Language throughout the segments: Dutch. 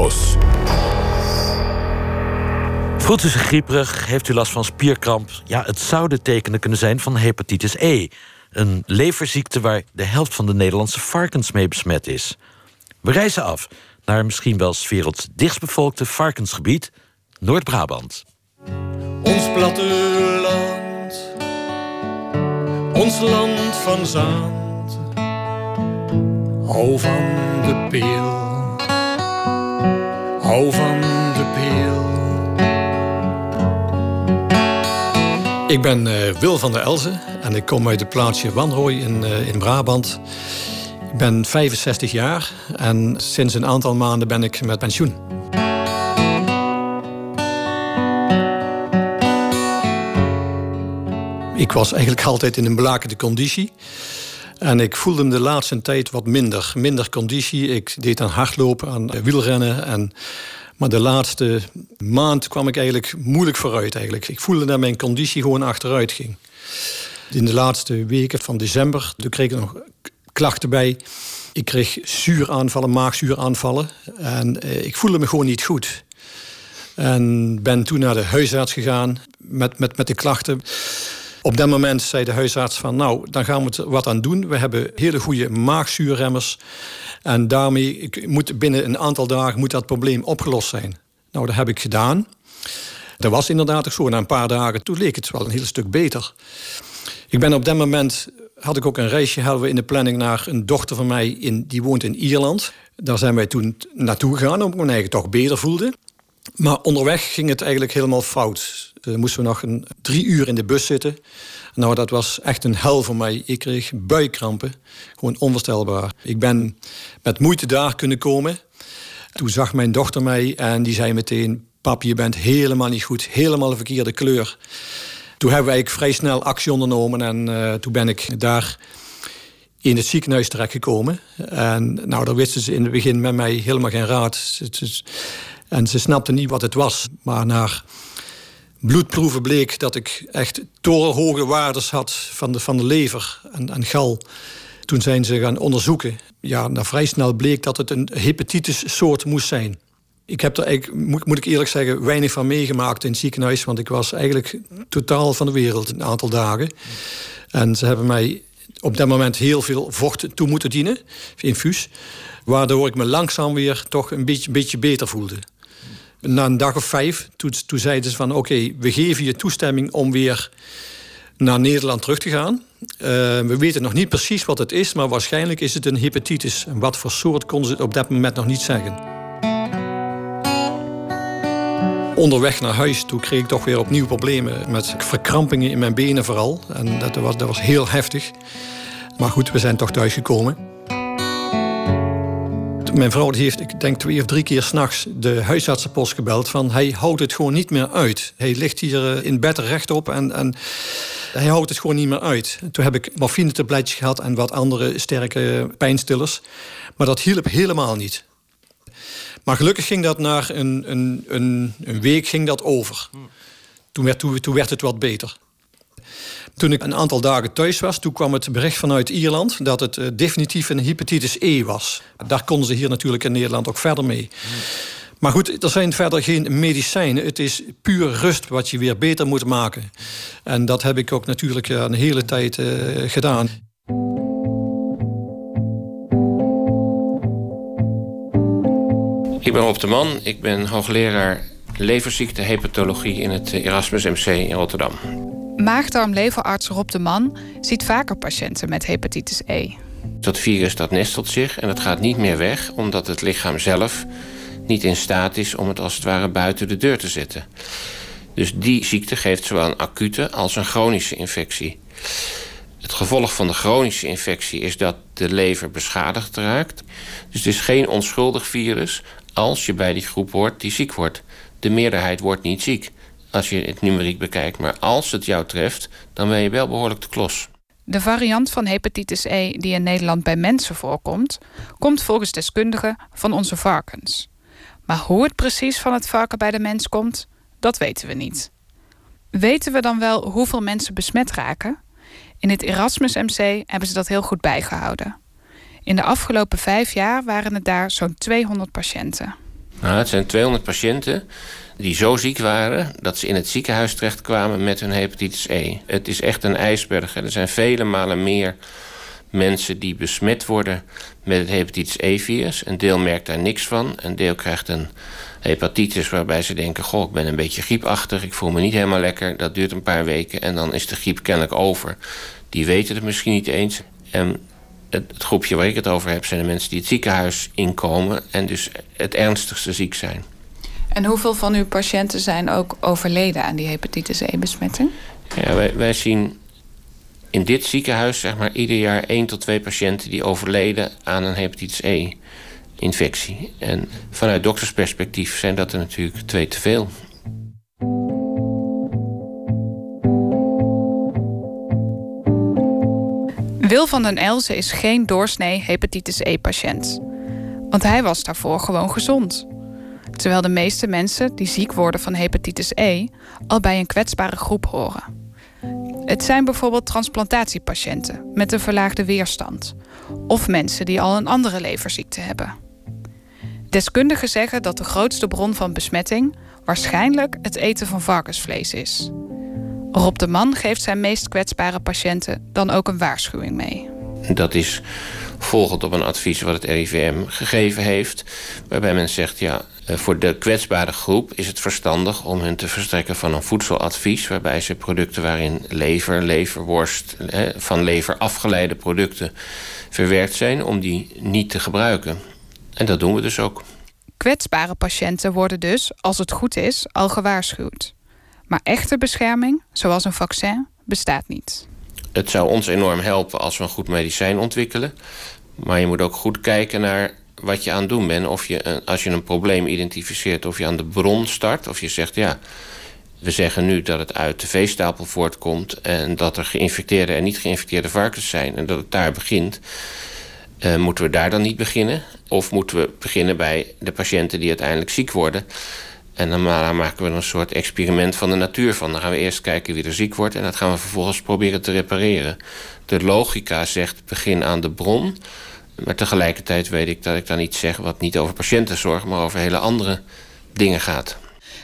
Argos. Voelt u zich grieperig? Heeft u last van spierkramp? Ja, het zou de tekenen kunnen zijn van hepatitis E. Een leverziekte waar de helft van de Nederlandse varkens mee besmet is. We reizen af naar misschien wel 's werelds dichtstbevolkte varkensgebied, Noord-Brabant. Ons platteland, ons land van zand. Hou van de peel, hou van de peel. Ik ben uh, Wil van der Elzen en ik kom uit het plaatsje Wanrooy in, uh, in Brabant. Ik ben 65 jaar en sinds een aantal maanden ben ik met pensioen. Ik was eigenlijk altijd in een belakende conditie. En ik voelde me de laatste tijd wat minder. Minder conditie. Ik deed aan hardlopen, aan wielrennen. En, maar de laatste maand kwam ik eigenlijk moeilijk vooruit. Eigenlijk. Ik voelde dat mijn conditie gewoon achteruit ging. In de laatste weken van december toen kreeg ik nog klachten bij. Ik kreeg zuuraanvallen, maagzuuraanvallen. En eh, ik voelde me gewoon niet goed. En ben toen naar de huisarts gegaan met, met, met de klachten. Op dat moment zei de huisarts van... nou, dan gaan we er wat aan doen. We hebben hele goede maagzuurremmers. En daarmee moet binnen een aantal dagen moet dat probleem opgelost zijn. Nou, dat heb ik gedaan. Dat was inderdaad zo. Na een paar dagen, toen leek het wel een heel stuk beter. Ik ben op dat moment had ik ook een reisje in de planning naar een dochter van mij in, die woont in Ierland. Daar zijn wij toen naartoe gegaan, omdat ik me eigenlijk toch beter voelde. Maar onderweg ging het eigenlijk helemaal fout. Uh, moesten we nog een, drie uur in de bus zitten. Nou, dat was echt een hel voor mij. Ik kreeg buikkrampen. Gewoon onvoorstelbaar. Ik ben met moeite daar kunnen komen. Toen zag mijn dochter mij en die zei meteen... Pap, je bent helemaal niet goed. Helemaal de verkeerde kleur. Toen hebben wij vrij snel actie ondernomen. En uh, toen ben ik daar in het ziekenhuis terechtgekomen. En nou, daar wisten ze in het begin met mij helemaal geen raad. En ze snapten niet wat het was. Maar naar bloedproeven bleek dat ik echt torenhoge waardes had van de, van de lever en, en gal. Toen zijn ze gaan onderzoeken. Ja, nou, vrij snel bleek dat het een hepatitis soort moest zijn. Ik heb er eigenlijk, moet, moet ik eerlijk zeggen, weinig van meegemaakt in het ziekenhuis. Want ik was eigenlijk totaal van de wereld een aantal dagen. En ze hebben mij op dat moment heel veel vocht toe moeten dienen, infuus. Waardoor ik me langzaam weer toch een beetje, een beetje beter voelde. Na een dag of vijf, toen, toen zeiden ze van... oké, we geven je toestemming om weer naar Nederland terug te gaan. Uh, we weten nog niet precies wat het is... maar waarschijnlijk is het een hepatitis. En wat voor soort konden ze op dat moment nog niet zeggen. Onderweg naar huis toe kreeg ik toch weer opnieuw problemen... met verkrampingen in mijn benen vooral. En dat was, dat was heel heftig. Maar goed, we zijn toch thuisgekomen. Mijn vrouw heeft, ik denk twee of drie keer s'nachts de huisartsenpost gebeld van hij houdt het gewoon niet meer uit. Hij ligt hier eh, in bed rechtop en, en hij houdt het gewoon niet meer uit. toen heb ik morfinetabletjes gehad en wat andere sterke pijnstillers. Maar dat hielp helemaal niet. Maar gelukkig ging dat na een, een, een, een week ging dat over. Toen werd, toen, toen werd het wat beter. Toen ik een aantal dagen thuis was, toen kwam het bericht vanuit Ierland dat het uh, definitief een hepatitis E was. Daar konden ze hier natuurlijk in Nederland ook verder mee. Maar goed, er zijn verder geen medicijnen. Het is puur rust wat je weer beter moet maken. En dat heb ik ook natuurlijk een hele tijd uh, gedaan. Ik ben Rob de Man, ik ben hoogleraar leverziekte hepatologie in het Erasmus MC in Rotterdam. Maagdarm-leverarts Rob de Man ziet vaker patiënten met hepatitis E. Dat virus dat nestelt zich en het gaat niet meer weg... omdat het lichaam zelf niet in staat is om het als het ware buiten de deur te zetten. Dus die ziekte geeft zowel een acute als een chronische infectie. Het gevolg van de chronische infectie is dat de lever beschadigd raakt. Dus het is geen onschuldig virus als je bij die groep hoort die ziek wordt. De meerderheid wordt niet ziek als je het numeriek bekijkt. Maar als het jou treft, dan ben je wel behoorlijk te klos. De variant van hepatitis E die in Nederland bij mensen voorkomt, komt volgens deskundigen van onze varkens. Maar hoe het precies van het varken bij de mens komt, dat weten we niet. Weten we dan wel hoeveel mensen besmet raken? In het Erasmus MC hebben ze dat heel goed bijgehouden. In de afgelopen vijf jaar waren het daar zo'n 200 patiënten. Nou, het zijn 200 patiënten die zo ziek waren dat ze in het ziekenhuis terechtkwamen met hun hepatitis E. Het is echt een ijsberg. Er zijn vele malen meer mensen die besmet worden met het hepatitis E-virus. Een deel merkt daar niks van. Een deel krijgt een hepatitis waarbij ze denken... goh, ik ben een beetje griepachtig, ik voel me niet helemaal lekker. Dat duurt een paar weken en dan is de griep kennelijk over. Die weten het misschien niet eens. En het, groepje waar ik het over heb... zijn de mensen die het ziekenhuis inkomen... en dus het ernstigste ziek zijn. En hoeveel van uw patiënten zijn ook overleden aan die hepatitis E-besmetting? Ja, wij, wij zien in dit ziekenhuis zeg maar, ieder jaar één tot twee patiënten die overleden aan een hepatitis E-infectie. En vanuit doktersperspectief zijn dat er natuurlijk twee te veel. Wil van den Elzen is geen doorsnee hepatitis E-patiënt. Want hij was daarvoor gewoon gezond. Terwijl de meeste mensen die ziek worden van hepatitis E al bij een kwetsbare groep horen. Het zijn bijvoorbeeld transplantatiepatiënten met een verlaagde weerstand. Of mensen die al een andere leverziekte hebben. Deskundigen zeggen dat de grootste bron van besmetting waarschijnlijk het eten van varkensvlees is. Rob de Man geeft zijn meest kwetsbare patiënten dan ook een waarschuwing mee. Dat is volgend op een advies wat het RIVM gegeven heeft. Waarbij men zegt, ja, voor de kwetsbare groep is het verstandig om hun te verstrekken van een voedseladvies. Waarbij ze producten waarin lever, leverworst, van lever afgeleide producten verwerkt zijn, om die niet te gebruiken. En dat doen we dus ook. Kwetsbare patiënten worden dus, als het goed is, al gewaarschuwd. Maar echte bescherming, zoals een vaccin, bestaat niet. Het zou ons enorm helpen als we een goed medicijn ontwikkelen. Maar je moet ook goed kijken naar wat je aan het doen bent. Of je, als je een probleem identificeert, of je aan de bron start. Of je zegt, ja, we zeggen nu dat het uit de veestapel voortkomt... en dat er geïnfecteerde en niet geïnfecteerde varkens zijn... en dat het daar begint. Uh, moeten we daar dan niet beginnen? Of moeten we beginnen bij de patiënten die uiteindelijk ziek worden... En dan maken we een soort experiment van de natuur van. Dan gaan we eerst kijken wie er ziek wordt en dat gaan we vervolgens proberen te repareren. De logica zegt begin aan de bron. Maar tegelijkertijd weet ik dat ik dan iets zeg wat niet over patiëntenzorg, maar over hele andere dingen gaat.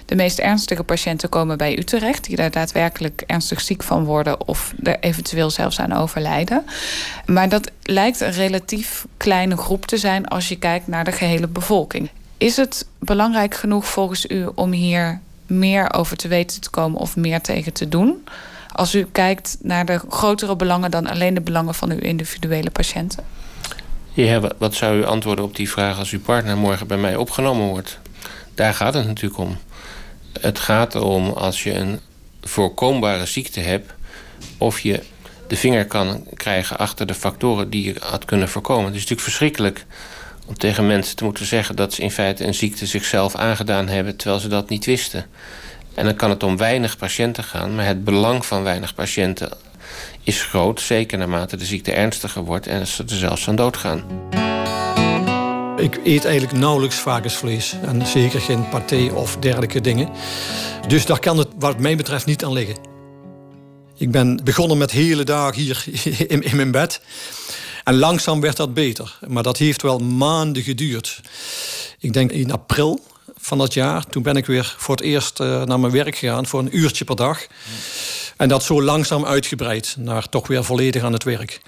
De meest ernstige patiënten komen bij u terecht, die daar daadwerkelijk ernstig ziek van worden of er eventueel zelfs aan overlijden. Maar dat lijkt een relatief kleine groep te zijn als je kijkt naar de gehele bevolking. Is het belangrijk genoeg volgens u om hier meer over te weten te komen of meer tegen te doen? Als u kijkt naar de grotere belangen dan alleen de belangen van uw individuele patiënten? Ja, wat zou u antwoorden op die vraag als uw partner morgen bij mij opgenomen wordt? Daar gaat het natuurlijk om. Het gaat erom als je een voorkombare ziekte hebt, of je de vinger kan krijgen achter de factoren die je had kunnen voorkomen. Het is natuurlijk verschrikkelijk om tegen mensen te moeten zeggen dat ze in feite een ziekte zichzelf aangedaan hebben terwijl ze dat niet wisten. En dan kan het om weinig patiënten gaan, maar het belang van weinig patiënten is groot, zeker naarmate de ziekte ernstiger wordt en ze er zelfs aan doodgaan. Ik eet eigenlijk nauwelijks varkensvlees en zeker geen paté of dergelijke dingen. Dus daar kan het wat mij betreft niet aan liggen. Ik ben begonnen met hele dagen hier in, mijn bed. En langzaam werd dat beter. Maar dat heeft wel maanden geduurd. Ik denk in april van dat jaar, toen ben ik weer voor het eerst uh, naar mijn werk gegaan voor een uurtje per dag. En dat zo langzaam uitgebreid naar toch weer volledig aan het werk.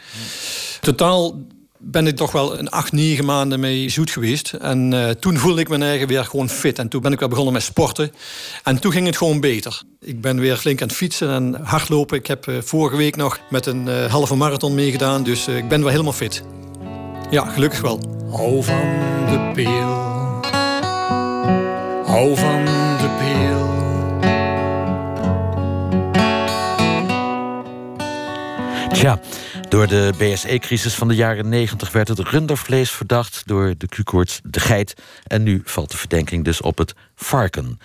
Totaal ben ik toch wel een acht, negen maanden mee zoet geweest. En uh, toen voelde ik me eigen weer gewoon fit. En toen ben ik weer begonnen met sporten. En toen ging het gewoon beter. Ik ben weer flink aan het fietsen en hardlopen. Ik heb uh, vorige week nog met een uh, halve marathon meegedaan. Dus ik ben weer helemaal fit. Ja, gelukkig wel. Hou van de peel. Hou van de peel. Tja, door de BSE-crisis van de jaren 90 werd het rundervlees verdacht door de Q-koorts de geit. En nu valt de verdenking dus op het varken.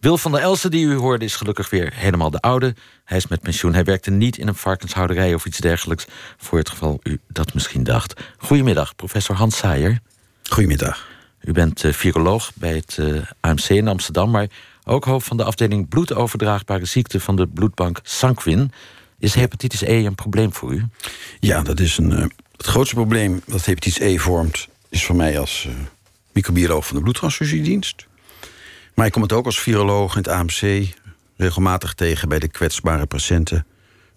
Wil van der Elsen, die u hoorde, is gelukkig weer helemaal de oude. Hij is met pensioen. Hij werkte niet in een varkenshouderij of iets dergelijks. Voor het geval u dat misschien dacht. Goedemiddag, professor Hans Saaier. Goedemiddag. U bent uh, viroloog bij het uh, eh, AMC in Amsterdam, maar ook hoofd van de afdeling bloedoverdraagbare ziekten van de bloedbank Sanquin. Is hepatitis E een probleem voor u? Ja, dat is een, uh, het grootste probleem dat hepatitis E vormt... is voor mij als uh, microbioloog van de bloedtransfusiedienst. Maar ik kom het ook als viroloog in het AMC regelmatig tegen bij de kwetsbare patiënten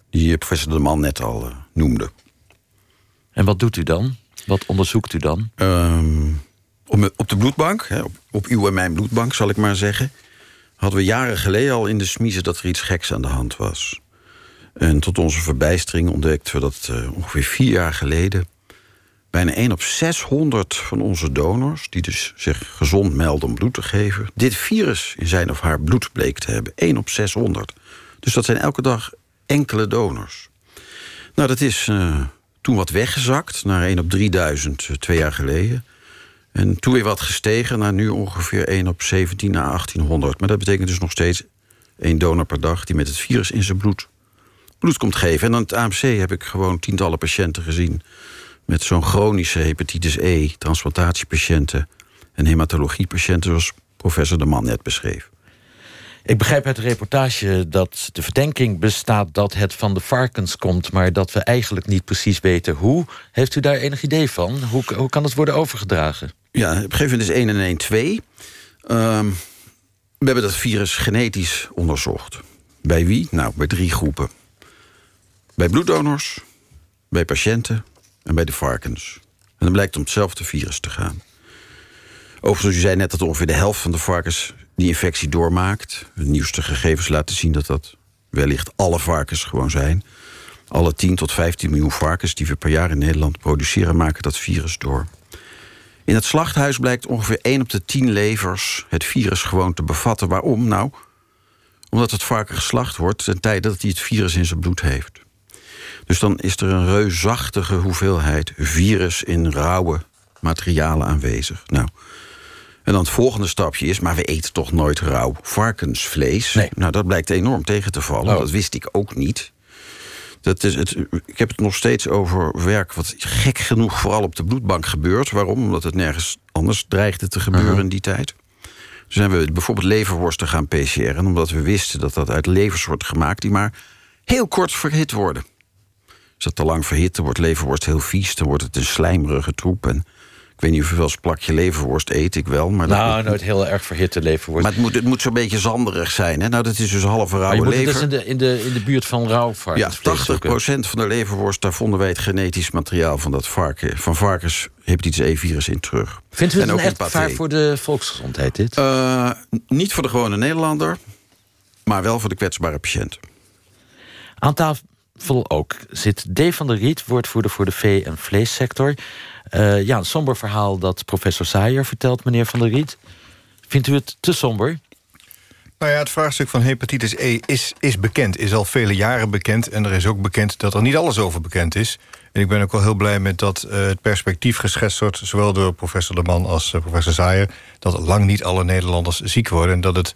die professor De Man net al noemde. En wat doet u dan? Wat onderzoekt u dan? Um, op, de bloedbank, hè, op, op, uw en mijn bloedbank zal ik maar zeggen, hadden we jaren geleden al in de smiezen dat er iets geks aan de hand was. En tot onze verbijstering ontdekten we dat uh, ongeveer vier jaar geleden bijna 1 op 600 van onze donors, die dus zich gezond melden om bloed te geven, dit virus in zijn of haar bloed bleek te hebben. 1 op 600. Dus dat zijn elke dag enkele donors. Nou, dat is uh, toen wat weggezakt naar 1 op 3000 uh, twee jaar geleden. En toen weer wat gestegen naar nu ongeveer 1 op 17 naar 1800. Maar dat betekent dus nog steeds één donor per dag die met het virus in zijn bloed bloed komt geven. En aan het AMC heb ik gewoon tientallen patiënten gezien met zo'n chronische hepatitis E, transplantatiepatiënten en hematologiepatiënten, zoals professor De Man net beschreef. Ik begrijp uit de reportage dat de verdenking bestaat dat het van de varkens komt, maar dat we eigenlijk niet precies weten hoe. Heeft u daar enig idee van? Hoe, hoe kan het worden overgedragen? Ja, op een gegeven moment is 1 en 1 2. Um, we hebben dat virus genetisch onderzocht. Bij wie? Nou, bij drie groepen. Bij bloeddonors, bij patiënten en bij de varkens. En dan blijkt om hetzelfde virus te gaan. Overigens, u zei net dat ongeveer de helft van de varkens die infectie doormaakt. De nieuwste gegevens laten zien dat dat wellicht alle varkens gewoon zijn. Alle 10 tot 15 miljoen varkens die we per jaar in Nederland produceren, maken dat virus door. In het slachthuis blijkt ongeveer 1 op de 10 levers het virus gewoon te bevatten. Waarom? Nou, omdat het varken geslacht wordt ten tijde dat hij het virus in zijn bloed heeft. Dus dan is er een reusachtige hoeveelheid virus in rauwe materialen aanwezig. Nou, en dan het volgende stapje is, maar we eten toch nooit rauw varkensvlees. Nee. Nou, dat blijkt enorm tegen te vallen. Oh. Dat wist ik ook niet. Dat is het, ik heb het nog steeds over werk wat gek genoeg vooral op de bloedbank gebeurt. Waarom? Omdat het nergens anders dreigde te gebeuren Uh-huh. in die tijd. Toen zijn we bijvoorbeeld leverworsten gaan PCR'en... omdat we wisten dat dat uit levers wordt gemaakt... die maar heel kort verhit worden. Als dat te lang verhit, dan wordt leverworst heel vies... dan wordt het een slijmerige troep. En ik weet niet of je wel eens een plakje leverworst eet, ik wel. Maar dat Nou, moet- nooit heel erg verhitte leverworst. maar het moet, het moet zo'n beetje zanderig zijn. Hè? Nou, dat is dus halve je rauwe het lever. dus in de, in, de, in de buurt van rauw Ja, varkensvlees 80% van de leverworst, daar vonden wij het genetisch materiaal van dat varken, van varkens hepatitis E-virus in terug. Vindt u het En een ook echt gevaar voor de volksgezondheid, dit? Eh, niet voor de gewone Nederlander, maar wel voor de kwetsbare patiënt. Aan tafel ook zit D. van der Riet, woordvoerder voor de vee- en vleessector. Eh, ja, een somber verhaal dat professor Saaier vertelt, meneer van der Riet. Vindt u het te somber? Nou ja, het vraagstuk van hepatitis E is, is bekend, is al vele jaren bekend. En er is ook bekend dat er niet alles over bekend is. En ik ben ook wel heel blij met dat eh, het perspectief geschetst wordt... zowel door professor De Man als eh, professor Zaaier... dat lang niet alle Nederlanders ziek worden en dat het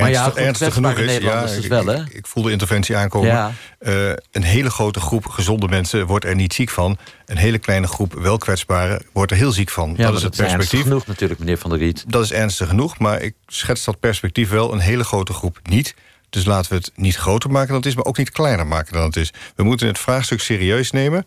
Maar ja, ernstig, goed, ernstig genoeg is. Dus wel, hè? ik, ik voel de interventie aankomen. Ja. Eh, een hele grote groep gezonde mensen wordt er niet ziek van. Een hele kleine groep wel kwetsbare wordt er heel ziek van. Ja, dat is het ernstig perspectief. genoeg natuurlijk, meneer van der Riet. Dat is ernstig genoeg, maar ik schets dat perspectief wel. Een hele grote groep niet. Dus laten we het niet groter maken dan het is... maar ook niet kleiner maken dan het is. We moeten het vraagstuk serieus nemen.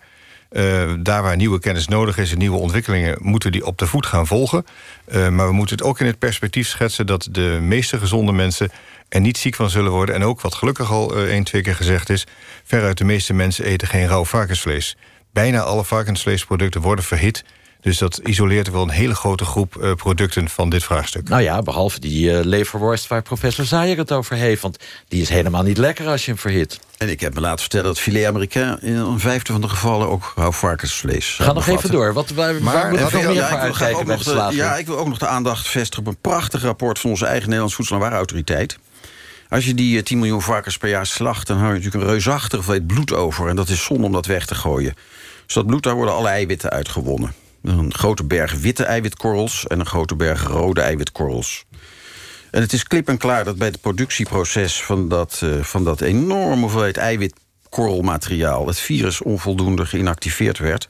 Eh, daar waar nieuwe kennis nodig is en nieuwe ontwikkelingen... moeten die op de voet gaan volgen. Eh, maar we moeten het ook in het perspectief schetsen... dat de meeste gezonde mensen er niet ziek van zullen worden. En ook, wat gelukkig al eh, één, twee keer gezegd is... veruit de meeste mensen eten geen rauw varkensvlees. Bijna alle varkensvleesproducten worden verhit... Dus dat isoleert wel een hele grote groep eh, producten van dit vraagstuk. Nou ja, behalve die eh, leverworst waar professor Saaier het over heeft. Want die is helemaal niet lekker als je hem verhit. En ik heb me laten vertellen dat filet américain in een vijfde van de gevallen ook varkensvlees Ga nog even door. Wat, waar, waar moet ik nog meer ja, voor ik wil uitkijken ook bij nog de de- slager? Ja, ik wil ook nog de aandacht vestigen op een prachtig rapport van onze eigen Nederlandse Voedsel- en Warenautoriteit. Als je die eh, 10 miljoen varkens per jaar slacht, dan hou je natuurlijk een reusachtig hoeveelheid bloed over. En dat is zonde om dat weg te gooien. Dus dat bloed, daar worden alle eiwitten uitgewonnen. Een grote berg witte eiwitkorrels en een grote berg rode eiwitkorrels. En het is klip en klaar dat bij het productieproces van dat, eh, van dat enorme hoeveelheid eiwitkorrelmateriaal het virus onvoldoende geïnactiveerd werd.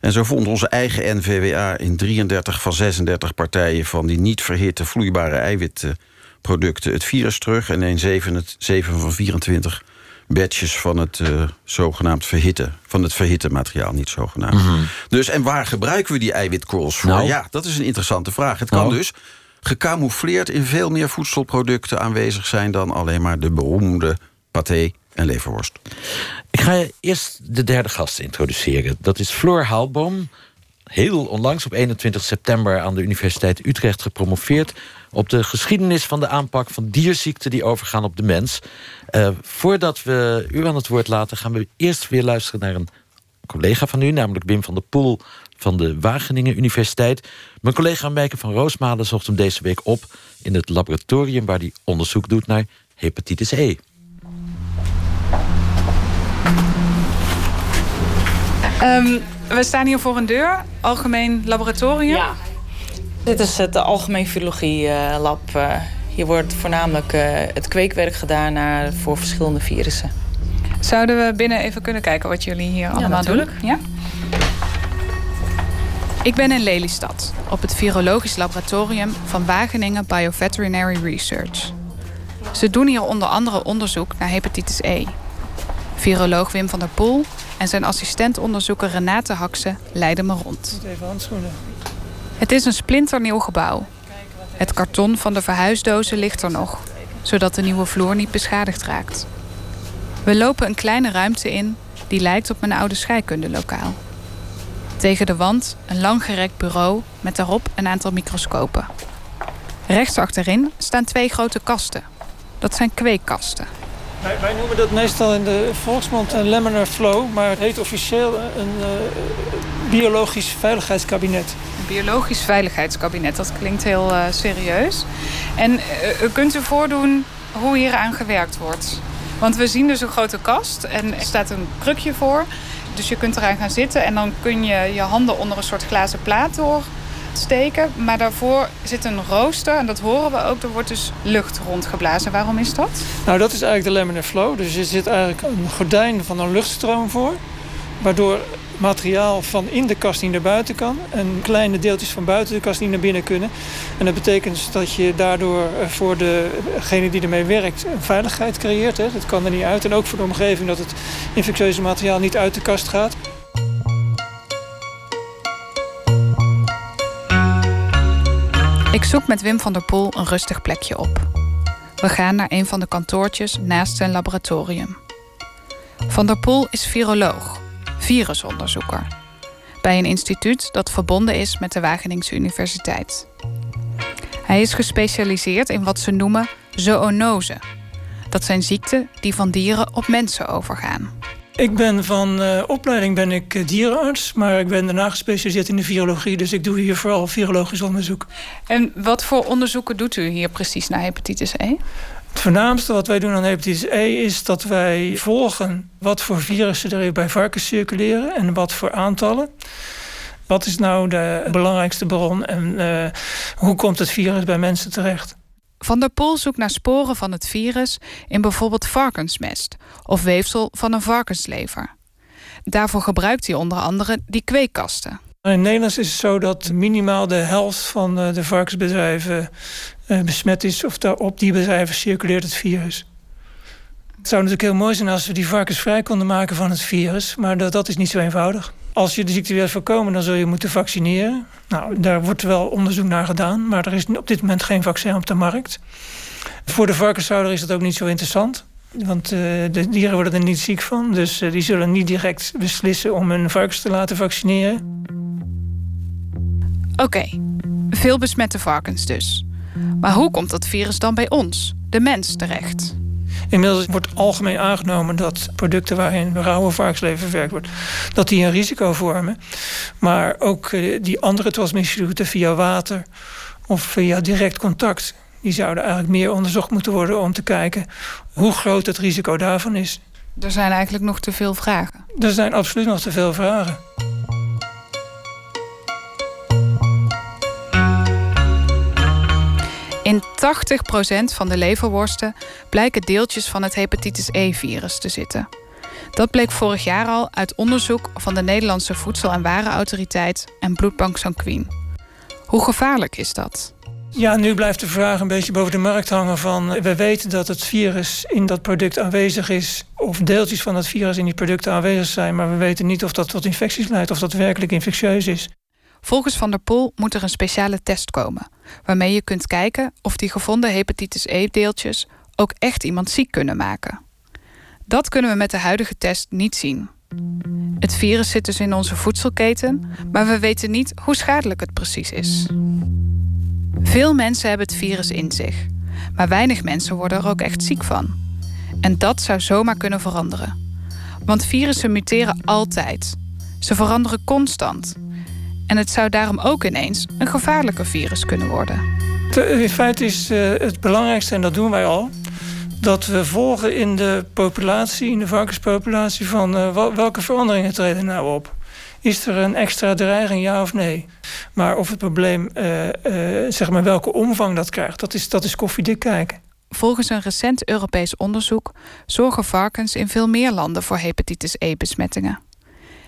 En zo vond onze eigen NVWA in 33 van 36 partijen van die niet verhitte vloeibare eiwitproducten het virus terug. En in 7, het- 7 van 24 batches van het eh, zogenaamd verhitte, van het verhitte materiaal, niet zogenaamd. Dus en waar gebruiken we die eiwitkorrels voor? Nou. Ja, dat is een interessante vraag. Het kan Nou. dus gecamoufleerd in veel meer voedselproducten aanwezig zijn dan alleen maar de beroemde paté en leverworst. Ik ga je eerst de derde gast introduceren. Dat is Floor Haalboom. Heel onlangs, op 21 september, aan de Universiteit Utrecht gepromoveerd op de geschiedenis van de aanpak van dierziekten die overgaan op de mens. Uh, voordat we u aan het woord laten, gaan we eerst weer luisteren naar een collega van u, namelijk Wim van der Poel van de Wageningen Universiteit. Mijn collega Meike van Roosmalen zocht hem deze week op in het laboratorium waar hij onderzoek doet naar hepatitis E. Um, we staan hier voor een deur, algemeen laboratorium. Ja. Dit is het Algemeen Virologie uh, Lab. Uh, hier wordt voornamelijk uh, het kweekwerk gedaan naar, voor verschillende virussen. Zouden we binnen even kunnen kijken wat jullie hier allemaal doen? Ja, Ik ben in Lelystad, op het Virologisch Laboratorium van Wageningen Bioveterinary Research. Ze doen hier onder andere onderzoek naar hepatitis E. Viroloog Wim van der Poel en zijn assistentonderzoeker Renate Hakse leiden me rond. Even handschoenen. Het is een splinternieuw gebouw. Het karton van de verhuisdozen ligt er nog, zodat de nieuwe vloer niet beschadigd raakt. We lopen een kleine ruimte in die lijkt op mijn oude scheikundelokaal. Tegen de wand een langgerekt bureau met daarop een aantal microscopen. Rechts achterin staan twee grote kasten. Dat zijn kweekkasten. Wij, wij, noemen dat meestal in de volksmond een laminar flow, maar het heet officieel een uh, biologisch veiligheidskabinet. Een biologisch veiligheidskabinet, dat klinkt heel uh, serieus. En uh, u kunt u voordoen hoe hier aan gewerkt wordt. Want we zien dus een grote kast en er staat een krukje voor. Dus je kunt eraan gaan zitten en dan kun je je handen onder een soort glazen plaat door steken. Maar daarvoor zit een rooster en dat horen we ook. Er wordt dus lucht rondgeblazen. Waarom is dat? Nou, dat is eigenlijk de laminar flow. Dus er zit eigenlijk een gordijn van een luchtstroom voor. Waardoor materiaal van in de kast niet naar buiten kan. En kleine deeltjes van buiten de kast niet naar binnen kunnen. En dat betekent dat je daardoor voor degene die ermee werkt een veiligheid creëert. Hè. Dat kan er niet uit. En ook voor de omgeving dat het infectieuze materiaal niet uit de kast gaat. Zoek met Wim van der Poel een rustig plekje op. We gaan naar een van de kantoortjes naast zijn laboratorium. Van der Poel is viroloog, virusonderzoeker. Bij een instituut dat verbonden is met de Wageningse Universiteit. Hij is gespecialiseerd in wat ze noemen zoonose. Dat zijn ziekten die van dieren op mensen overgaan. Ik ben van uh, opleiding ben ik uh, dierenarts, maar ik ben daarna gespecialiseerd in de virologie. Dus ik doe hier vooral virologisch onderzoek. En wat voor onderzoeken doet u hier precies naar hepatitis E? Het voornaamste wat wij doen aan hepatitis E is dat wij volgen wat voor virussen er bij varkens circuleren en wat voor aantallen. Wat is nou de belangrijkste bron en uh, hoe komt het virus bij mensen terecht? Van der Poel zoekt naar sporen van het virus in bijvoorbeeld varkensmest of weefsel van een varkenslever. Daarvoor gebruikt hij onder andere die kweekkasten. In Nederland is het zo dat minimaal de helft van de varkensbedrijven besmet is of op die bedrijven circuleert het virus. Het zou natuurlijk heel mooi zijn als we die varkens vrij konden maken van het virus, maar dat, dat is niet zo eenvoudig. Als je de ziekte wilt voorkomen, dan zul je moeten vaccineren. Nou, daar wordt wel onderzoek naar gedaan, maar er is op dit moment geen vaccin op de markt. Voor de varkenshouder is dat ook niet zo interessant. Want uh, de dieren worden er niet ziek van. Dus uh, die zullen niet direct beslissen om hun varkens te laten vaccineren. Oké, veel besmette varkens dus. Maar hoe komt dat virus dan bij ons, de mens, terecht? Inmiddels wordt algemeen aangenomen dat producten waarin rauwe varkenslever verwerkt wordt, dat die een risico vormen. Maar ook die andere transmissiesroutes via water of via direct contact, die zouden eigenlijk meer onderzocht moeten worden om te kijken hoe groot het risico daarvan is. Er zijn eigenlijk nog te veel vragen. Er zijn absoluut nog te veel vragen. In 80% van de leverworsten blijken deeltjes van het hepatitis E-virus te zitten. Dat bleek vorig jaar al uit onderzoek van de Nederlandse Voedsel- en Warenautoriteit en Bloedbank Sanquin. Hoe gevaarlijk is dat? Ja, nu blijft de vraag een beetje boven de markt hangen van... we weten dat het virus in dat product aanwezig is... of deeltjes van dat virus in die producten aanwezig zijn... maar we weten niet of dat tot infecties leidt, of dat werkelijk infectieus is. Volgens Van der Poel moet er een speciale test komen... waarmee je kunt kijken of die gevonden hepatitis E-deeltjes ook echt iemand ziek kunnen maken. Dat kunnen we met de huidige test niet zien. Het virus zit dus in onze voedselketen, maar we weten niet hoe schadelijk het precies is. Veel mensen hebben het virus in zich, maar weinig mensen worden er ook echt ziek van. En dat zou zomaar kunnen veranderen. Want virussen muteren altijd. Ze veranderen constant. En het zou daarom ook ineens een gevaarlijker virus kunnen worden. In feite is eh, het belangrijkste, en dat doen wij al, dat we volgen in de populatie, in de varkenspopulatie, van uh, welke veranderingen treden nou op. Is er een extra dreiging, ja of nee? Maar of het probleem, uh, uh, zeg maar welke omvang dat krijgt, dat is, dat is koffiedik kijken. Volgens een recent Europees onderzoek zorgen varkens in veel meer landen voor hepatitis E-besmettingen.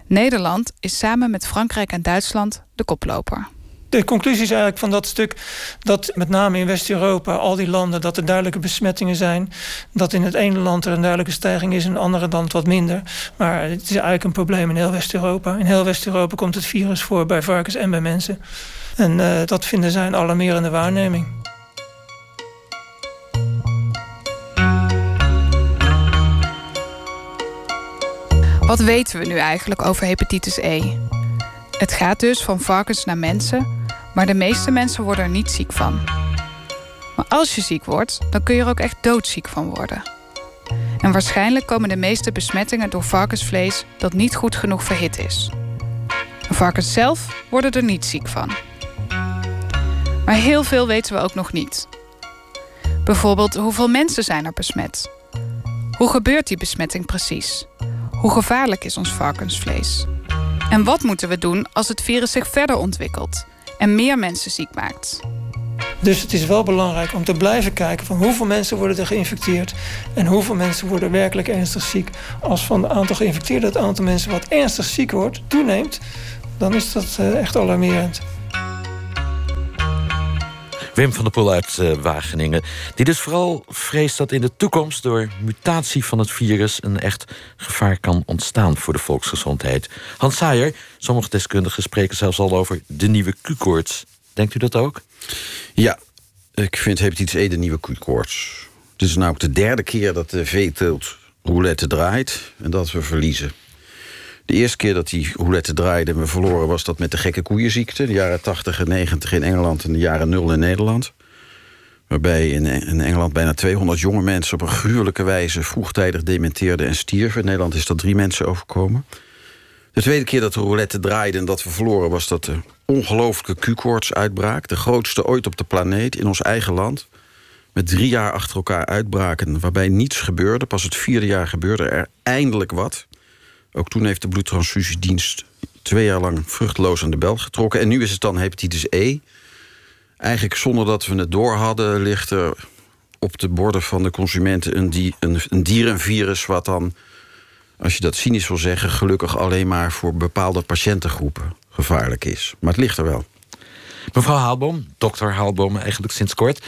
Nederland is samen met Frankrijk en Duitsland de koploper. De conclusie is eigenlijk van dat stuk dat met name in West-Europa, al die landen, dat er duidelijke besmettingen zijn. Dat in het ene land er een duidelijke stijging is, in het andere land wat minder. Maar het is eigenlijk een probleem in heel West-Europa. In heel West-Europa komt het virus voor bij varkens en bij mensen. En uh, dat vinden zij een alarmerende waarneming. Wat weten we nu eigenlijk over hepatitis E? Het gaat dus van varkens naar mensen, maar de meeste mensen worden er niet ziek van. Maar als je ziek wordt, dan kun je er ook echt doodziek van worden. En waarschijnlijk komen de meeste besmettingen door varkensvlees dat niet goed genoeg verhit is. Varkens zelf worden er niet ziek van. Maar heel veel weten we ook nog niet. Bijvoorbeeld hoeveel mensen zijn er besmet? Hoe gebeurt die besmetting precies? Hoe gevaarlijk is ons varkensvlees? En wat moeten we doen als het virus zich verder ontwikkelt en meer mensen ziek maakt? Dus het is wel belangrijk om te blijven kijken van hoeveel mensen worden er geïnfecteerd en hoeveel mensen worden werkelijk ernstig ziek. Als van het aantal geïnfecteerden het aantal mensen wat ernstig ziek wordt toeneemt, dan is dat eh, echt alarmerend. Wim van der Poel uit uh, Wageningen. Die dus vooral vreest dat in de toekomst door mutatie van het virus een echt gevaar kan ontstaan voor de volksgezondheid. Hans Saaier, sommige deskundigen spreken zelfs al over de nieuwe Q-koorts. Denkt u dat ook? Ja, ik vind hepatitis E de nieuwe Q-koorts. Het is nou ook de derde keer dat de veeteelt roulette draait en dat we verliezen. De eerste keer dat die roulette draaide en we verloren... was dat met de gekke koeienziekte. De jaren 80 en 90 in Engeland en de jaren 0 in Nederland. Waarbij in, Engeland bijna 200 jonge mensen... op een gruwelijke wijze vroegtijdig dementeerden en stierven. In Nederland is dat drie mensen overkomen. De tweede keer dat de roulette draaide en dat we verloren... was dat de ongelooflijke Q-koorts uitbraak. De grootste ooit op de planeet, in ons eigen land. Met drie jaar achter elkaar uitbraken waarbij niets gebeurde. Pas het vierde jaar gebeurde er eindelijk wat... Ook toen heeft de bloedtransfusiedienst twee jaar lang vruchteloos aan de bel getrokken. En nu is het dan hepatitis E. Eigenlijk zonder dat we het door hadden, ligt er op de borden van de consumenten een, een, een dierenvirus, wat dan, als je dat cynisch wil zeggen, gelukkig alleen maar voor bepaalde patiëntengroepen gevaarlijk is. Maar het ligt er wel. Mevrouw Haalboom, dokter Haalboom eigenlijk sinds kort.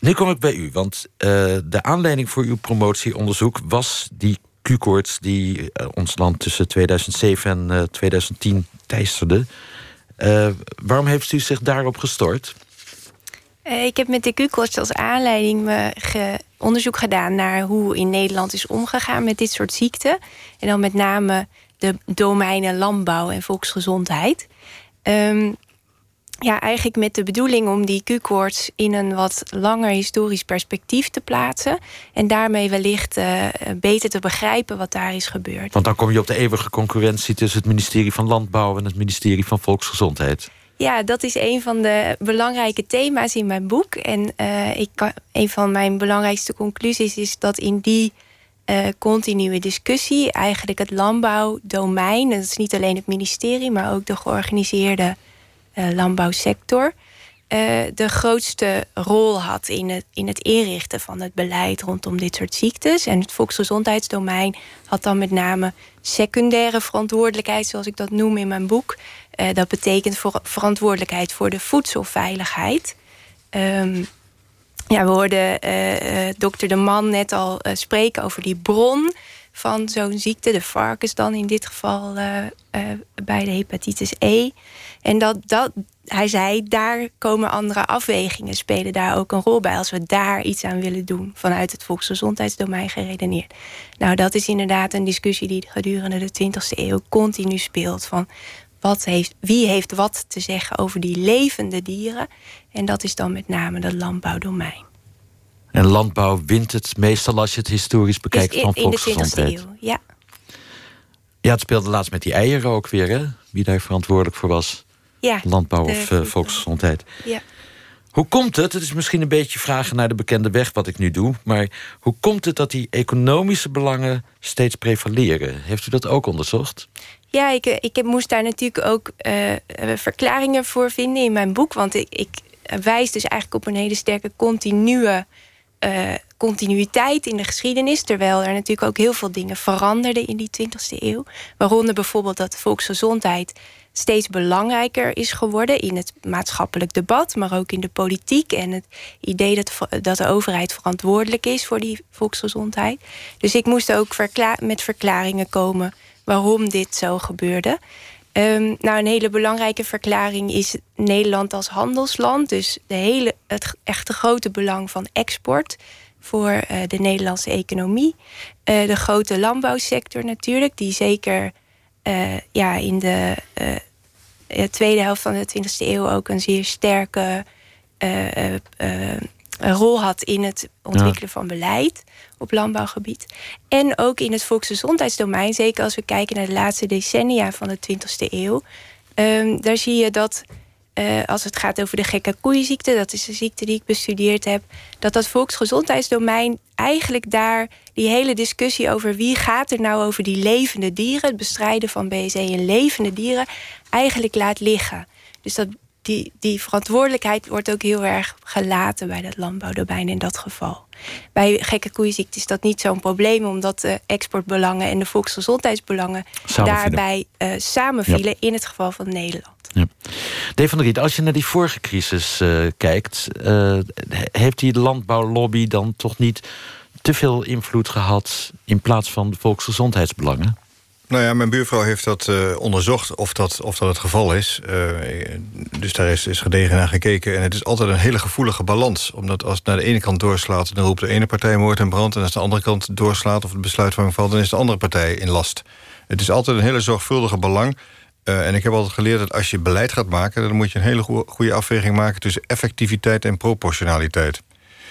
Nu kom ik bij u, want uh, de aanleiding voor uw promotieonderzoek was die Q-koorts die uh, ons land tussen 2007 en uh, 2010 teisterde. Uh, waarom heeft u zich daarop gestort? Eh, ik heb met de Q-koorts als aanleiding me onderzoek gedaan naar hoe in Nederland is omgegaan met dit soort ziekten. En dan met name de domeinen landbouw en volksgezondheid. Um, ja, eigenlijk met de bedoeling om die Q-koorts in een wat langer historisch perspectief te plaatsen. En daarmee wellicht uh, beter te begrijpen wat daar is gebeurd. Want dan kom je op de eeuwige concurrentie tussen het ministerie van Landbouw en het ministerie van Volksgezondheid. Ja, dat is een van de belangrijke thema's in mijn boek. En uh, ik kan, een van mijn belangrijkste conclusies is dat in die uh, continue discussie eigenlijk het landbouwdomein, dat is niet alleen het ministerie, maar ook de georganiseerde landbouwsector uh, de grootste rol had in het, in het inrichten van het beleid rondom dit soort ziektes. En het volksgezondheidsdomein had dan met name secundaire verantwoordelijkheid, zoals ik dat noem in mijn boek. Uh, dat betekent voor, verantwoordelijkheid voor de voedselveiligheid. Um, ja, we hoorden dokter De Man net al spreken over die bron van zo'n ziekte, de varkens dan in dit geval bij de hepatitis E. En dat, dat hij zei, daar komen andere afwegingen, spelen daar ook een rol bij. Als we daar iets aan willen doen, vanuit het volksgezondheidsdomein geredeneerd. Nou, dat is inderdaad een discussie die gedurende de 20e eeuw continu speelt. Van wat heeft, wie heeft wat te zeggen over die levende dieren? En dat is dan met name dat landbouwdomein. En landbouw wint het meestal als je het historisch bekijkt in, van volksgezondheid. In de 20e eeuw, ja. Ja, het speelde laatst met die eieren ook weer, hè? Wie daar verantwoordelijk voor was. Ja, Landbouw of uh, volksgezondheid. Ja. Hoe komt het, het is misschien een beetje vragen naar de bekende weg wat ik nu doe... maar hoe komt het dat die economische belangen steeds prevaleren? Heeft u dat ook onderzocht? Ja, ik, ik moest daar natuurlijk ook uh, verklaringen voor vinden in mijn boek. Want ik, ik wijs dus eigenlijk op een hele sterke continue uh, continuïteit in de geschiedenis. Terwijl er natuurlijk ook heel veel dingen veranderden in die 20e eeuw. Waaronder bijvoorbeeld dat volksgezondheid steeds belangrijker is geworden in het maatschappelijk debat, maar ook in de politiek en het idee dat, dat de overheid verantwoordelijk is voor die volksgezondheid. Dus ik moest ook met verklaringen komen waarom dit zo gebeurde. Um, nou, een hele belangrijke verklaring is Nederland als handelsland. Dus de hele, het echte grote belang van export voor uh, de Nederlandse economie. Uh, de grote landbouwsector natuurlijk, die zeker uh, ja, in de tweede helft van de 20e eeuw ook een zeer sterke rol had in het ontwikkelen van beleid op landbouwgebied. En ook in het volksgezondheidsdomein, zeker als we kijken naar de laatste decennia van de 20e eeuw. Um, daar zie je dat uh, als het gaat over de gekke koeienziekte, dat is de ziekte die ik bestudeerd heb, dat dat volksgezondheidsdomein eigenlijk daar die hele discussie over wie gaat er nou over die levende dieren, het bestrijden van BSE in levende dieren, eigenlijk laat liggen. Dus dat die, die verantwoordelijkheid wordt ook heel erg gelaten bij dat landbouwdomein in dat geval. Bij gekke koeienziekte is dat niet zo'n probleem, omdat de exportbelangen en de volksgezondheidsbelangen daarbij uh, samenvielen in het geval van Nederland. Ja. Dave van der Riet, als je naar die vorige crisis uh, kijkt, uh, heeft die landbouwlobby dan toch niet te veel invloed gehad in plaats van de volksgezondheidsbelangen? Nou ja, mijn buurvrouw heeft dat uh, onderzocht of dat, of dat het geval is. Uh, dus daar is, is gedegen naar gekeken. En het is altijd een hele gevoelige balans. Omdat als het naar de ene kant doorslaat... dan roept de ene partij moord en brand... en als de andere kant doorslaat of het besluitvorming valt... dan is de andere partij in last. Het is altijd een hele zorgvuldige belang. Uh, en ik heb altijd geleerd dat als je beleid gaat maken... dan moet je een hele goede afweging maken... tussen effectiviteit en proportionaliteit.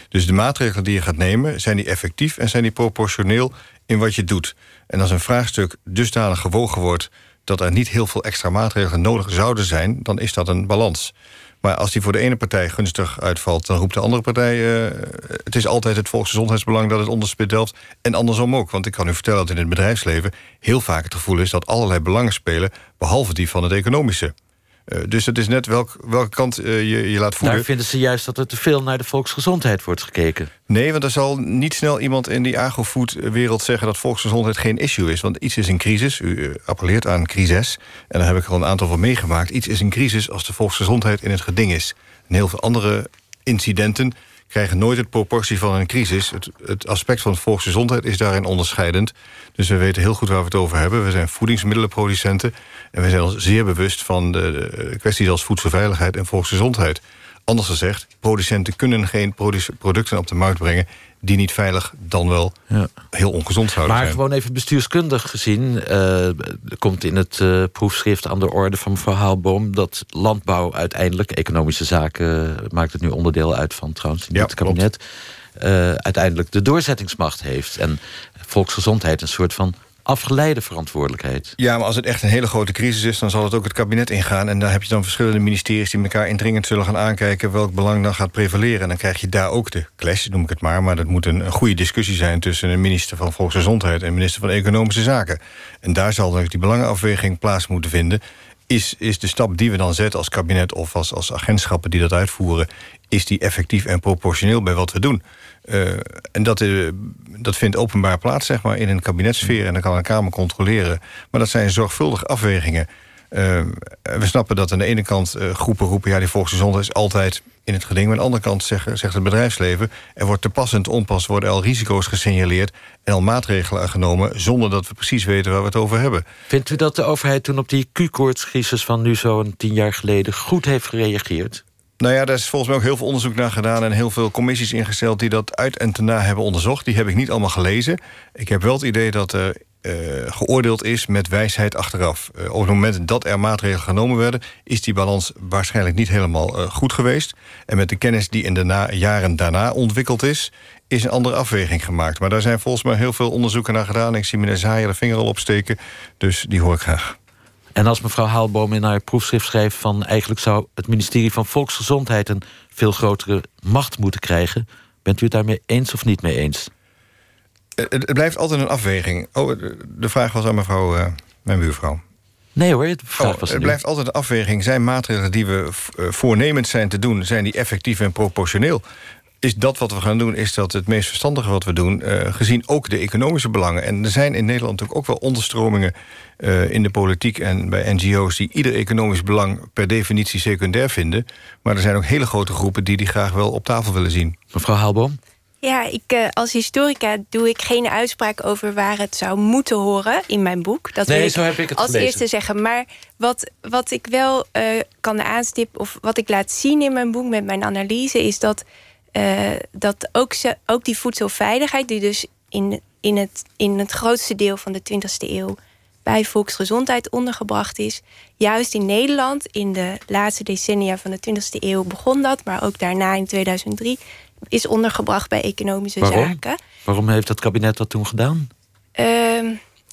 Dus de maatregelen die je gaat nemen... zijn die effectief en zijn die proportioneel in wat je doet. En als een vraagstuk dusdanig gewogen wordt dat er niet heel veel extra maatregelen nodig zouden zijn, dan is dat een balans. Maar als die voor de ene partij gunstig uitvalt, dan roept de andere partij: uh, het is altijd het volksgezondheidsbelang dat het onderspit delft. En andersom ook. Want ik kan u vertellen dat in het bedrijfsleven heel vaak het gevoel is dat allerlei belangen spelen, behalve die van het economische. Uh, dus het is net welk, welke kant uh, je, je laat voeden. Daar vinden ze juist dat er te veel naar de volksgezondheid wordt gekeken. Nee, want er zal niet snel iemand in die agrofoodwereld zeggen... dat volksgezondheid geen issue is. Want iets is een crisis. U uh, appelleert aan crisis. En daar heb ik al een aantal van meegemaakt. Iets is een crisis als de volksgezondheid in het geding is. En heel veel andere incidenten krijgen nooit het proportie van een crisis. Het, het, aspect van volksgezondheid is daarin onderscheidend. Dus we weten heel goed waar we het over hebben. We zijn voedingsmiddelenproducenten... en we zijn ons zeer bewust van de, de kwesties als voedselveiligheid en volksgezondheid. Anders gezegd, producenten kunnen geen producten op de markt brengen die niet veilig dan wel ja. heel ongezond zouden maar zijn. Maar gewoon even bestuurskundig gezien... Uh, komt in het uh, proefschrift aan de orde van mevrouw Haalboom... dat landbouw uiteindelijk, economische zaken... maakt het nu onderdeel uit van trouwens in ja, het kabinet... Uh, uiteindelijk de doorzettingsmacht heeft. En volksgezondheid een soort van afgeleide verantwoordelijkheid. Ja, maar als het echt een hele grote crisis is... dan zal het ook het kabinet ingaan. En daar heb je dan verschillende ministeries... die elkaar indringend zullen gaan aankijken... welk belang dan gaat prevaleren. En dan krijg je daar ook de clash, noem ik het maar. Maar dat moet een, goede discussie zijn... tussen een minister van Volksgezondheid... en minister van Economische Zaken. En daar zal dan die belangenafweging plaats moeten vinden... Is, is de stap die we dan zetten als kabinet of als, als agentschappen die dat uitvoeren... is die effectief en proportioneel bij wat we doen? Uh, en dat, uh, dat vindt openbaar plaats zeg maar, in een kabinetsfeer... en dan kan een Kamer controleren. Maar dat zijn zorgvuldige afwegingen. Uh, we snappen dat aan de ene kant uh, groepen roepen... ja, die volksgezondheid is altijd in het geding. Maar aan de andere kant zegt, zegt het bedrijfsleven... er wordt te pas en te onpas worden al risico's gesignaleerd... en al maatregelen genomen... zonder dat we precies weten waar we het over hebben. Vindt u dat de overheid toen op die Q-koortscrisis... van nu zo'n tien jaar geleden goed heeft gereageerd? Nou ja, daar is volgens mij ook heel veel onderzoek naar gedaan... en heel veel commissies ingesteld die dat uit en te na hebben onderzocht. Die heb ik niet allemaal gelezen. Ik heb wel het idee dat er uh, geoordeeld is met wijsheid achteraf. Uh, op het moment dat er maatregelen genomen werden... is die balans waarschijnlijk niet helemaal uh, goed geweest. En met de kennis die in de jaren daarna ontwikkeld is... is een andere afweging gemaakt. Maar daar zijn volgens mij heel veel onderzoeken naar gedaan. Ik zie meneer Zaaier de vinger al opsteken, dus die hoor ik graag. En als mevrouw Haalboom in haar proefschrift schrijft van... eigenlijk zou het ministerie van Volksgezondheid... een veel grotere macht moeten krijgen... bent u het daarmee eens of niet mee eens? Het, het blijft altijd een afweging. Oh, de vraag was aan mevrouw, uh, mijn buurvrouw. Nee hoor, het, oh, het blijft altijd een afweging. Zijn maatregelen die we voornemend zijn te doen... zijn die effectief en proportioneel? is dat wat we gaan doen, is dat het meest verstandige wat we doen... Uh, gezien ook de economische belangen. En er zijn in Nederland natuurlijk ook wel onderstromingen... Uh, in de politiek en bij NGO's die ieder economisch belang... per definitie secundair vinden. Maar er zijn ook hele grote groepen die die graag wel op tafel willen zien. Mevrouw Haalboom? Ja, ik, uh, als historica doe ik geen uitspraak over waar het zou moeten horen in mijn boek. Dat nee, wil zo heb ik het als gelezen. eerste zeggen. Maar wat, wat ik wel uh, kan aanstippen, of wat ik laat zien in mijn boek met mijn analyse, is dat uh, dat ook, ze, ook die voedselveiligheid, die dus in, in, het, in het grootste deel van de 20e eeuw bij volksgezondheid ondergebracht is. Juist in Nederland, in de laatste decennia van de 20e eeuw begon dat, maar ook daarna in 2003 is ondergebracht bij economische Waarom? zaken. Waarom heeft dat kabinet dat toen gedaan? Uh,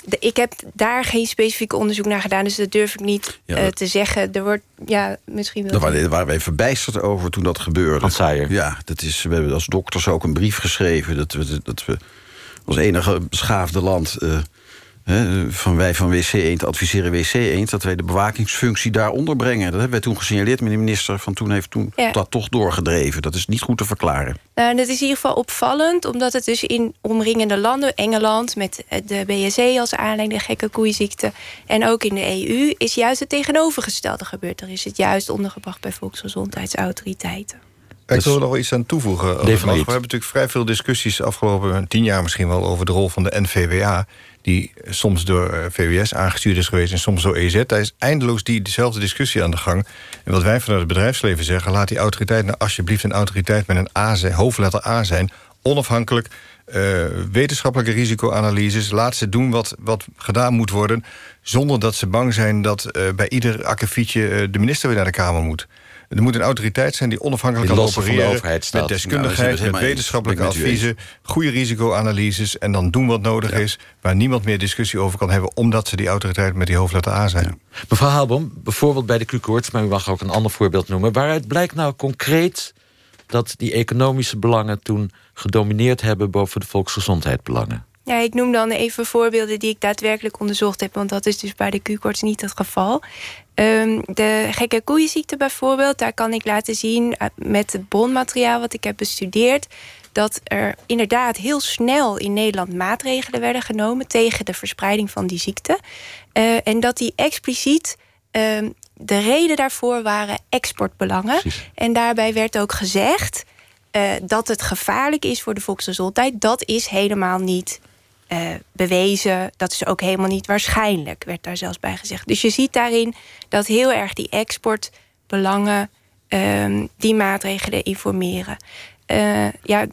de, ik heb daar geen specifiek onderzoek naar gedaan, dus dat durf ik niet ja, uh, te zeggen. Er wordt, ja, misschien wel. Daar waren, waren wij verbijsterd over toen dat gebeurde. Wat Ja, dat is, we hebben als dokters ook een brief geschreven dat we, dat we als enige beschaafde land. Uh, van wij van WC Eend adviseren WC Eend... dat wij de bewakingsfunctie daar onderbrengen. Dat hebben wij toen gesignaleerd. Meneer minister van toen heeft toen ja. dat toch doorgedreven. Dat is niet goed te verklaren. Nou, dat is in ieder geval opvallend... omdat het dus in omringende landen... Engeland met de BSE als aanleiding... de gekke koeiziekte... en ook in de EU is juist het tegenovergestelde gebeurd. Er is het juist ondergebracht bij volksgezondheidsautoriteiten. Ik wil er nog iets aan toevoegen. We hebben natuurlijk vrij veel discussies afgelopen tien jaar misschien wel... over de rol van de NVWA die soms door eh, VWS aangestuurd is geweest... en soms door EZ. Daar is eindeloos die, dezelfde discussie aan de gang. En wat wij vanuit het bedrijfsleven zeggen... laat die autoriteit nou alsjeblieft een autoriteit met een A hoofdletter A zijn... onafhankelijk, uh, wetenschappelijke risicoanalyses... laat ze doen wat, wat gedaan moet worden... zonder dat ze bang zijn dat uh, bij ieder akkefietje... De minister weer naar de Kamer moet. Er moet een autoriteit zijn die onafhankelijk die kan opereren... met deskundigheid, nou, met wetenschappelijke adviezen... goede risicoanalyses en dan doen wat nodig ja. is... waar niemand meer discussie over kan hebben... omdat ze die autoriteit met die hoofdletter A zijn. Ja. Mevrouw Haalbom, bijvoorbeeld bij de Q-koorts... maar u mag ook een ander voorbeeld noemen... waaruit blijkt nou concreet dat die economische belangen... toen gedomineerd hebben boven de volksgezondheidsbelangen? Ja, ik noem dan even voorbeelden die ik daadwerkelijk onderzocht heb... want dat is dus bij de Q-koorts niet het geval. Um, de gekke koeienziekte bijvoorbeeld, daar kan ik laten zien... met het bronmateriaal wat ik heb bestudeerd... dat er inderdaad heel snel in Nederland maatregelen werden genomen... tegen de verspreiding van die ziekte. Uh, en dat die expliciet... Um, de reden daarvoor waren exportbelangen. Precies. En daarbij werd ook gezegd... Uh, dat het gevaarlijk is voor de volksgezondheid. Dat is helemaal niet uh, bewezen. Dat is ook helemaal niet waarschijnlijk, werd daar zelfs bij gezegd. Dus je ziet daarin dat heel erg die exportbelangen um, die maatregelen informeren. Uh, ja,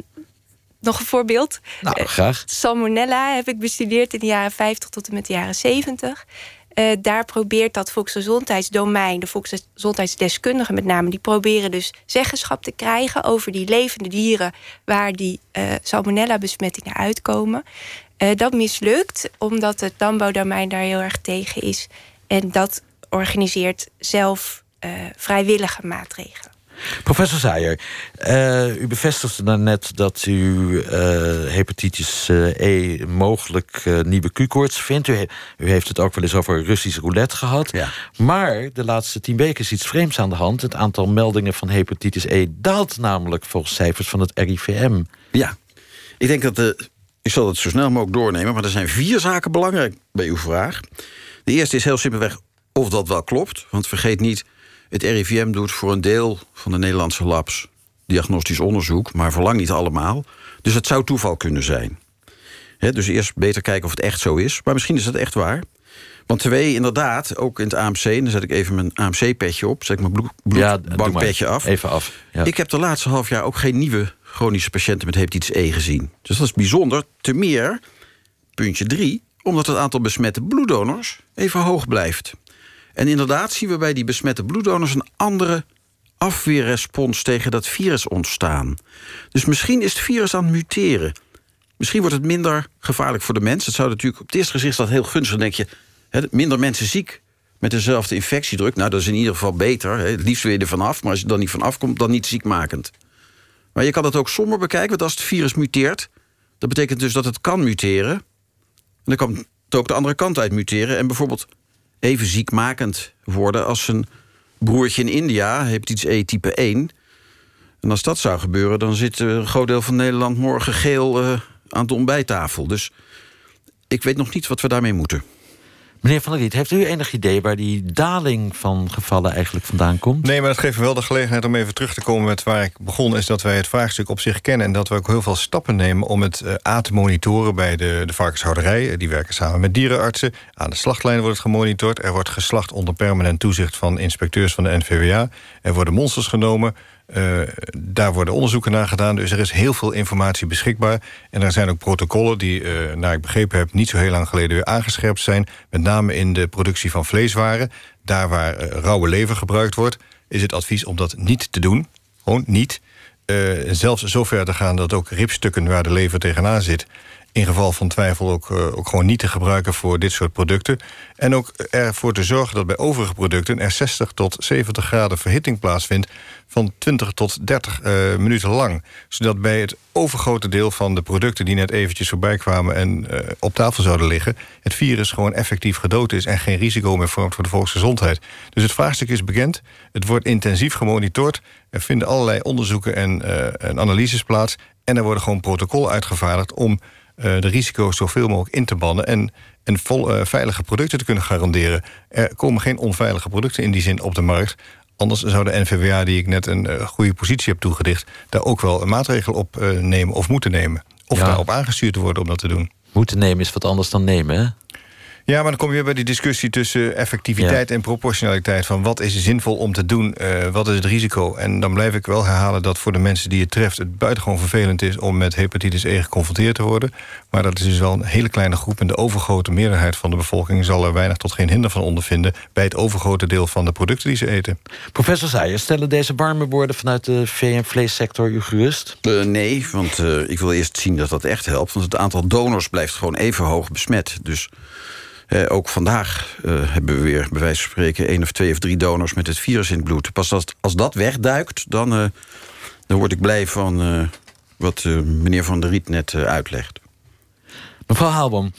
nog een voorbeeld. Nou, graag. Uh, salmonella heb ik bestudeerd in de jaren 50 tot en met de jaren 70. Uh, daar probeert dat volksgezondheidsdomein, de volksgezondheidsdeskundigen met name, die proberen dus zeggenschap te krijgen over die levende dieren waar die uh, salmonella-besmettingen uitkomen. Uh, dat mislukt omdat het landbouwdomein daar heel erg tegen is. En dat organiseert zelf vrijwillige maatregelen. Professor Zaaier, uh, u bevestigde daarnet dat u uh, hepatitis E mogelijk nieuwe Q-koorts vindt. U, he u, heeft het ook wel eens over Russisch roulette gehad. Ja. Maar de laatste tien weken is iets vreemds aan de hand. Het aantal meldingen van hepatitis E daalt namelijk volgens cijfers van het RIVM. Ja, ik denk dat de ik zal het zo snel mogelijk doornemen, maar er zijn vier zaken belangrijk bij uw vraag. De eerste is heel simpelweg of dat wel klopt. Want vergeet niet, het RIVM doet voor een deel van de Nederlandse labs diagnostisch onderzoek, maar voor lang niet allemaal. Dus het zou toeval kunnen zijn. dus eerst beter kijken of het echt zo is. Maar misschien is het echt waar. Want twee, inderdaad, ook in het AMC... dan zet ik even mijn AMC-petje op, zet ik mijn bloedbankpetje ja, af. Even af. Ja. Ik heb de laatste half jaar ook geen nieuwe chronische patiënten... met hepatitis E gezien. Dus dat is bijzonder. Te meer, puntje drie, omdat het aantal besmette bloeddonors even hoog blijft. En inderdaad zien we bij die besmette bloeddonors... een andere afweerrespons tegen dat virus ontstaan. Dus misschien is het virus aan het muteren. Misschien wordt het minder gevaarlijk voor de mens. Het zou natuurlijk op het eerste gezicht dat heel gunstig. denk je, minder mensen ziek met dezelfde infectiedruk. Nou, dat is in ieder geval beter. Het liefst weer er vanaf. Maar als je er dan niet vanaf komt, dan niet ziekmakend. Maar je kan het ook somber bekijken. Want als het virus muteert, dat betekent dus dat het kan muteren. En dan kan het ook de andere kant uit muteren. En bijvoorbeeld even ziekmakend worden als een broertje in India, hepatitis E type 1. En als dat zou gebeuren, dan zit een groot deel van Nederland morgen geel uh, aan de ontbijttafel. Dus ik weet nog niet wat we daarmee moeten. Meneer Van der Riet, heeft u enig idee waar die daling van gevallen eigenlijk vandaan komt? Nee, maar dat geeft me wel de gelegenheid om even terug te komen met waar ik begon. Is dat wij het vraagstuk op zich kennen en dat we ook heel veel stappen nemen om het uh, aan te monitoren bij de, de varkenshouderij. Die werken samen met dierenartsen. Aan de slachtlijnen wordt het gemonitord. Er wordt geslacht onder permanent toezicht van inspecteurs van de NVWA. Er worden monsters genomen. Uh, daar worden onderzoeken naar gedaan. Dus er is heel veel informatie beschikbaar. En er zijn ook protocollen die, uh, naar ik begrepen heb... niet zo heel lang geleden weer aangescherpt zijn. Met name in de productie van vleeswaren. Daar waar uh, rauwe lever gebruikt wordt... is het advies om dat niet te doen. Gewoon niet. zelfs zover te gaan dat ook ribstukken waar de lever tegenaan zit in geval van twijfel ook, uh, ook gewoon niet te gebruiken voor dit soort producten. En ook ervoor te zorgen dat bij overige producten er 60 tot 70 graden verhitting plaatsvindt van 20 tot 30 uh, minuten lang. Zodat bij het overgrote deel van de producten die net eventjes voorbij kwamen en uh, op tafel zouden liggen, het virus gewoon effectief gedood is en geen risico meer vormt voor de volksgezondheid. Dus het vraagstuk is bekend. Het wordt intensief gemonitord. Er vinden allerlei onderzoeken en, en analyses plaats. En er worden gewoon protocollen uitgevaardigd om de risico's zoveel mogelijk in te bannen... en, en vol, uh, veilige producten te kunnen garanderen. Er komen geen onveilige producten in die zin op de markt. Anders zou de NVWA, die ik net een uh, goede positie heb toegedicht... daar ook wel een maatregel op nemen of moeten nemen. Of ja. daarop aangestuurd worden om dat te doen. Moeten nemen is wat anders dan nemen, hè? Ja, maar dan kom je weer bij die discussie tussen effectiviteit ja. en proportionaliteit. Van wat is zinvol om te doen, uh, wat is het risico? En dan blijf ik wel herhalen dat voor de mensen die het treft... het buitengewoon vervelend is om met hepatitis E geconfronteerd te worden. Maar dat is dus wel een hele kleine groep. En de overgrote meerderheid van de bevolking zal er weinig tot geen hinder van ondervinden... bij het overgrote deel van de producten die ze eten. Professor Zeijer, stellen deze warme woorden vanuit de vee- en vleessector u gerust? Uh, nee, want uh, ik wil eerst zien dat dat echt helpt. Want het aantal donors blijft gewoon even hoog besmet. Dus... Uh, ook vandaag uh, hebben we weer, bij wijze van spreken... één of twee of drie donors met het virus in het bloed. Pas als, als dat wegduikt, dan, uh, dan word ik blij van wat meneer Van der Riet net uitlegt. Mevrouw Haalbom,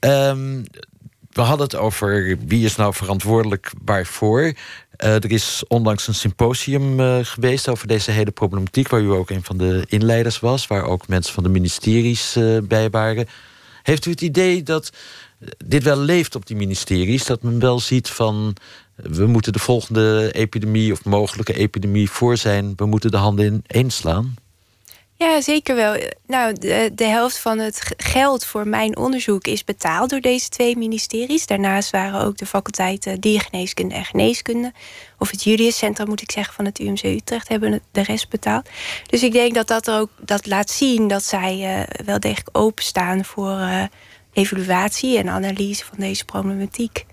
um, we hadden het over wie is nou verantwoordelijk waarvoor. er is onlangs een symposium geweest over deze hele problematiek... waar u ook een van de inleiders was... waar ook mensen van de ministeries bij waren. Heeft u het idee dat dit wel leeft op die ministeries. Dat men wel ziet van we moeten de volgende epidemie of mogelijke epidemie voor zijn. We moeten de handen in één slaan. Ja, zeker wel. Nou, de, de, helft van het geld voor mijn onderzoek is betaald door deze twee ministeries. Daarnaast waren ook de faculteiten diergeneeskunde en geneeskunde. Of het Julius Centrum, moet ik zeggen, van het UMC Utrecht hebben de rest betaald. Dus ik denk dat dat ook dat laat zien dat zij uh, wel degelijk openstaan voor. Uh, evaluatie en analyse van deze problematiek.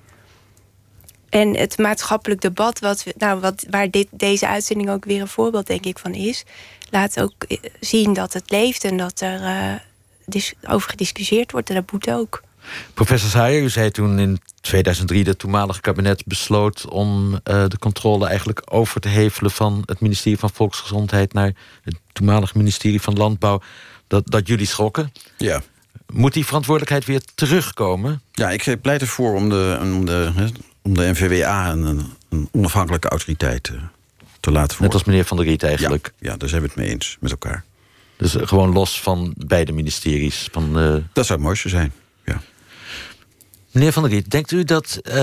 En het maatschappelijk debat, wat, nou, wat, waar dit, deze uitzending ook weer een voorbeeld denk ik van is, laat ook eh, zien dat het leeft en dat er uh, dis over gediscussieerd wordt. En dat moet ook. Professor Saaier, u zei toen in 2003 dat het toenmalige kabinet besloot om uh, de controle eigenlijk over te hevelen van het ministerie van Volksgezondheid naar het toenmalige ministerie van Landbouw. Dat, dat jullie schrokken. Ja. Moet die verantwoordelijkheid weer terugkomen? Ja, ik pleit ervoor om de, om de, om de NVWA een, een onafhankelijke autoriteit te, te laten worden. Net als meneer Van der Riet eigenlijk. Ja, ja, daar zijn we het mee eens met elkaar. Dus gewoon los van beide ministeries? Van, uh... Dat zou het mooiste zijn, ja. Meneer Van der Riet, denkt u dat uh,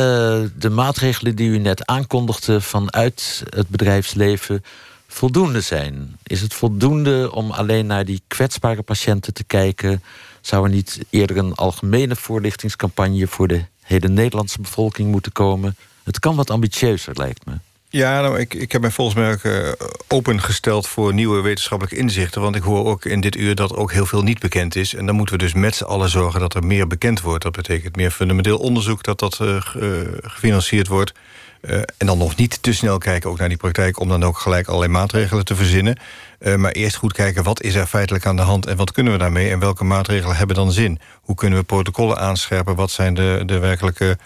de maatregelen die u net aankondigde vanuit het bedrijfsleven voldoende zijn? Is het voldoende om alleen naar die kwetsbare patiënten te kijken? Zou er niet eerder een algemene voorlichtingscampagne voor de hele Nederlandse bevolking moeten komen? Het kan wat ambitieuzer, lijkt me. Ja, nou, ik, ik heb mij volgens mij ook uh, opengesteld voor nieuwe wetenschappelijke inzichten. Want ik hoor ook in dit uur dat ook heel veel niet bekend is. En dan moeten we dus met z'n allen zorgen dat er meer bekend wordt. Dat betekent meer fundamenteel onderzoek dat dat uh, gefinancierd wordt. Uh, en dan nog niet te snel kijken ook naar die praktijk... om dan ook gelijk allerlei maatregelen te verzinnen. Uh, maar eerst goed kijken wat is er feitelijk aan de hand... en wat kunnen we daarmee en welke maatregelen hebben dan zin? Hoe kunnen we protocollen aanscherpen? Wat zijn de, de werkelijke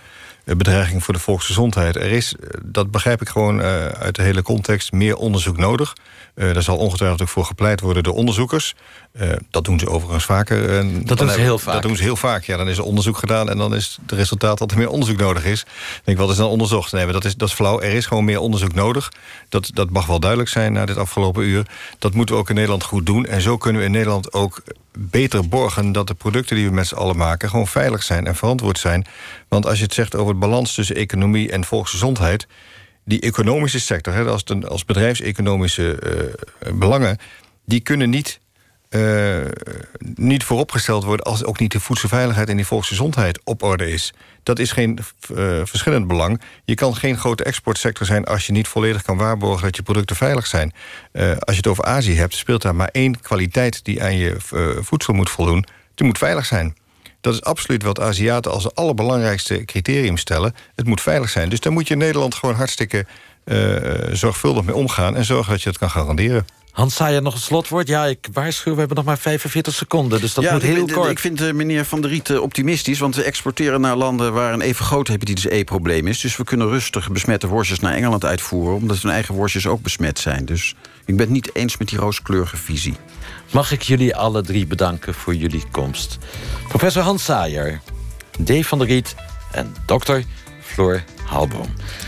bedreigingen voor de volksgezondheid? Er is, dat begrijp ik gewoon uit de hele context, meer onderzoek nodig... Uh, daar zal ongetwijfeld ook voor gepleit worden door onderzoekers. Uh, dat doen ze overigens vaker. En dat doen ze heel vaak. Dat doen ze heel vaak. Ja, dan is er onderzoek gedaan en dan is het resultaat dat er meer onderzoek nodig is. Ik denk, wat is dan onderzocht? Nee, maar dat is, dat is flauw. Er is gewoon meer onderzoek nodig. Dat, dat mag wel duidelijk zijn na dit afgelopen uur. Dat moeten we ook in Nederland goed doen. En zo kunnen we in Nederland ook beter borgen dat de producten die we met z'n allen maken gewoon veilig zijn en verantwoord zijn. Want als je het zegt over het balans tussen economie en volksgezondheid die economische sector, hè, als, als bedrijfseconomische uh, belangen, die kunnen niet, uh, niet vooropgesteld worden als ook niet de voedselveiligheid en die volksgezondheid op orde is. Dat is geen uh, verschillend belang. Je kan geen grote exportsector zijn als je niet volledig kan waarborgen dat je producten veilig zijn. als je het over Azië hebt, speelt daar maar één kwaliteit die aan je voedsel moet voldoen. Die moet veilig zijn. Dat is absoluut wat Aziaten als het allerbelangrijkste criterium stellen. Het moet veilig zijn. Dus daar moet je Nederland gewoon hartstikke uh, zorgvuldig mee omgaan... en zorgen dat je het kan garanderen. Hans Saaier, nog een slotwoord? Ja, ik waarschuw, we hebben nog maar 45 seconden, dus dat ja, moet heel ik, kort. Ik vind uh, meneer Van der Riet uh, optimistisch... want we exporteren naar landen waar een even groot hepatitis E-probleem is. Dus we kunnen rustig besmette worstjes naar Engeland uitvoeren... omdat hun eigen worstjes ook besmet zijn. Dus ik ben het niet eens met die rooskleurige visie. Mag ik jullie alle drie bedanken voor jullie komst. Professor Hans Saaier, Dave van der Riet en dokter Floor Halboom.